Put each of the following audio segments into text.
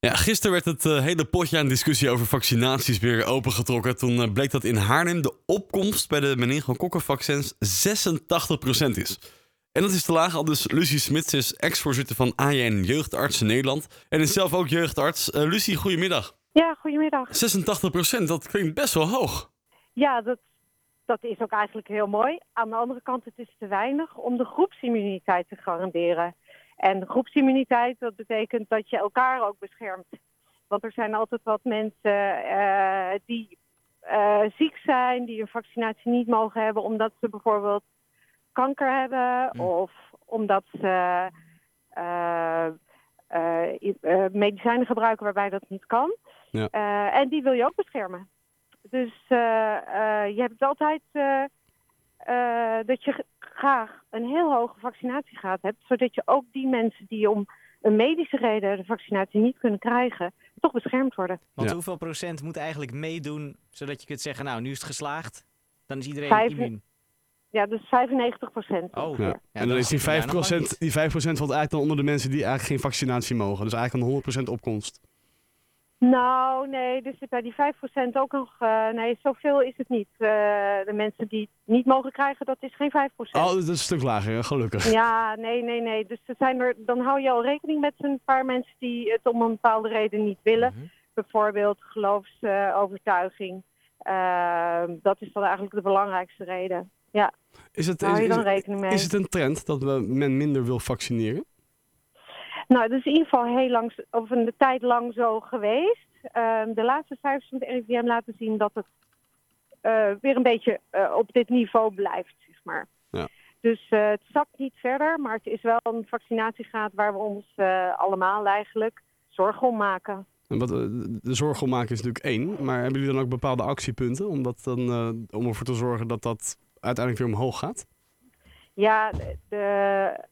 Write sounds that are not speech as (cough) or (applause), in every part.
Ja, gisteren werd het uh, hele potje aan discussie over vaccinaties weer opengetrokken. Toen uh, bleek dat in Haarlem de opkomst bij de meningokokkenvaccins 86% is. En dat is te laag, al dus Lucie Smits is ex-voorzitter van AJN Jeugdartsen Nederland. En is zelf ook jeugdarts. Uh, Lucie, goedemiddag. Ja, goedemiddag. 86%, dat klinkt best wel hoog. Ja, dat, dat is ook eigenlijk heel mooi. Aan de andere kant, het is te weinig om de groepsimmuniteit te garanderen. En groepsimmuniteit, dat betekent dat je elkaar ook beschermt. Want er zijn altijd wat mensen uh, die uh, ziek zijn, die een vaccinatie niet mogen hebben omdat ze bijvoorbeeld kanker hebben mm. of omdat ze uh, medicijnen gebruiken waarbij dat niet kan. Ja. en die wil je ook beschermen. Dus je hebt altijd dat je graag een heel hoge vaccinatiegraad hebt, zodat je ook die mensen die om een medische reden de vaccinatie niet kunnen krijgen, toch beschermd worden. Want hoeveel procent moet eigenlijk meedoen, zodat je kunt zeggen, nou, nu is het geslaagd, dan is iedereen Vijf... immuun? Ja, dus 95 procent. Oh, ja. en dan is die 5 procent, die 5 procent valt eigenlijk dan onder de mensen die eigenlijk geen vaccinatie mogen. Dus eigenlijk een 100 procent opkomst. Nou, nee, dus bij die 5% ook nog. Uh, nee, zoveel is het niet. Uh, de mensen die het niet mogen krijgen, dat is geen 5%. Oh, dat is een stuk lager, gelukkig. Ja, nee, nee, nee. Dus er zijn er, dan hou je al rekening met een paar mensen die het om een bepaalde reden niet willen. Mm -hmm. Bijvoorbeeld geloofsovertuiging. Uh, dat is dan eigenlijk de belangrijkste reden. Ja, is het, hou je dan rekening mee. Is het een trend dat men minder wil vaccineren? Nou, dat is in ieder geval heel lang, of een tijd lang zo geweest. Uh, de laatste cijfers van het RIVM laten zien dat het uh, weer een beetje uh, op dit niveau blijft, zeg maar. Ja. Dus eh, het zakt niet verder, maar het is wel een vaccinatiegraad waar we ons allemaal eigenlijk zorgen om maken. En wat, de zorg om maken is natuurlijk één, maar hebben jullie dan ook bepaalde actiepunten om, dat dan, om ervoor te zorgen dat dat uiteindelijk weer omhoog gaat? Ja, de,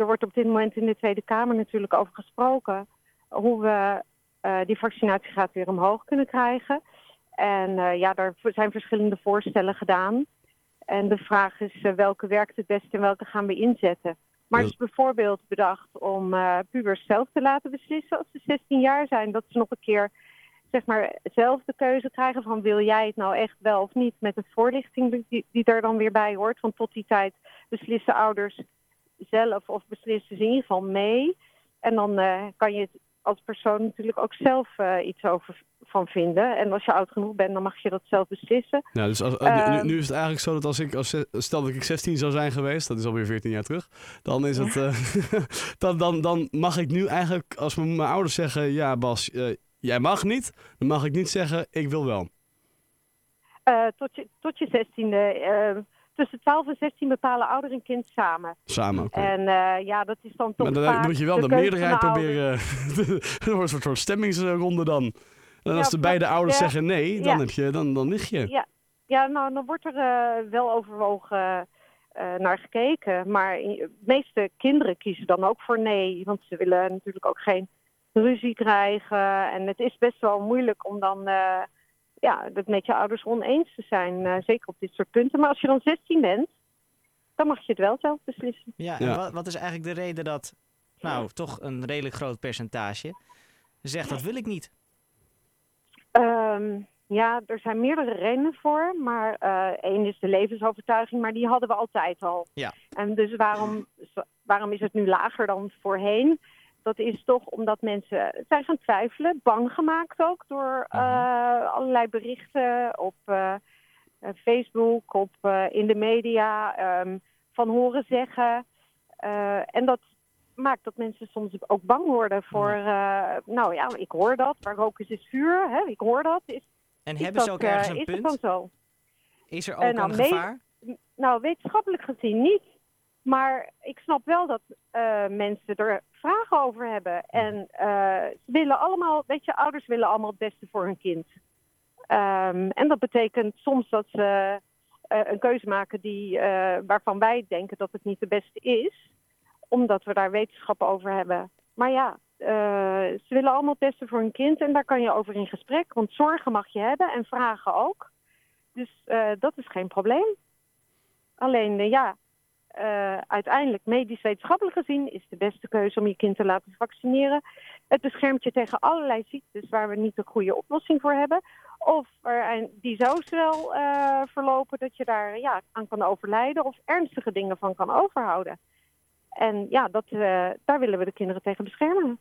er wordt op dit moment in de Tweede Kamer natuurlijk over gesproken hoe we uh, die vaccinatiegraad weer omhoog kunnen krijgen. En uh, ja, daar zijn verschillende voorstellen gedaan. En de vraag is uh, welke werkt het best en welke gaan we inzetten. Maar het is bijvoorbeeld bedacht om pubers zelf te laten beslissen als ze 16 jaar zijn. Dat ze nog een keer zeg maar, zelf de keuze krijgen van wil jij het nou echt wel of niet. Met de voorlichting die, die er dan weer bij hoort. Want tot die tijd beslissen ouders zelf of beslissen ze in ieder geval mee. En dan uh, kan je het als persoon natuurlijk ook zelf uh, iets over van vinden. En als je oud genoeg bent, dan mag je dat zelf beslissen. Ja, dus als, uh, nu, nu, is het eigenlijk zo dat als ik, als, stel dat ik 16 zou zijn geweest, dat is alweer 14 jaar terug, dan is het, (laughs) dan, dan, dan mag ik nu eigenlijk, als mijn ouders zeggen, ja Bas, jij mag niet, dan mag ik niet zeggen, ik wil wel. tot, je, tot je 16e tussen 12 en 16 bepalen ouder en kind samen. Samen, oké. En uh, ja, dat is dan toch Maar dan moet je wel de, de meerderheid proberen... (laughs) er wordt een soort stemmingsronde dan. En als de beide ouders ja, zeggen nee, dan, heb je, dan, dan lig je. Ja, ja nou, dan wordt er uh, wel overwogen uh, naar gekeken. Maar de meeste kinderen kiezen dan ook voor nee. Want ze willen natuurlijk ook geen ruzie krijgen. En het is best wel moeilijk om dan ja, dat met je ouders oneens te zijn. Uh, zeker op dit soort punten. Maar als je dan 16 bent, dan mag je het wel zelf beslissen. Ja, en Wat, wat, is eigenlijk de reden dat, nou, toch een redelijk groot percentage zegt dat wil ik niet? Um, ja, er zijn meerdere redenen voor. Maar uh, één is de levensovertuiging, maar die hadden we altijd al. Ja. En dus waarom, waarom is het nu lager dan voorheen? Dat is toch omdat mensen zijn gaan twijfelen, bang gemaakt ook door uh, allerlei berichten op uh, Facebook, op, uh, in de media, um, van horen zeggen. en dat maakt dat mensen soms ook bang worden voor, nou ja, ik hoor dat, waar rook is, is vuur, hè, ik hoor dat. Is, en is hebben ze ook ergens een is punt? Het dan zo? Is er ook nou, een gevaar? Nou, wetenschappelijk gezien niet. Maar ik snap wel dat uh, mensen er vragen over hebben. En uh, ze willen allemaal, weet je, ouders willen allemaal het beste voor hun kind. Um, en dat betekent soms dat ze uh, een keuze maken die, waarvan wij denken dat het niet de beste is. Omdat we daar wetenschap over hebben. Maar ja, ze willen allemaal het beste voor hun kind en daar kan je over in gesprek. Want zorgen mag je hebben en vragen ook. Dus dat is geen probleem. Alleen ja, uh, uiteindelijk medisch-wetenschappelijk gezien is de beste keuze om je kind te laten vaccineren. Het beschermt je tegen allerlei ziektes waar we niet de goede oplossing voor hebben. Of er, die zo snel uh, verlopen dat je daar ja, aan kan overlijden of ernstige dingen van kan overhouden. En ja, dat, uh, daar willen we de kinderen tegen beschermen.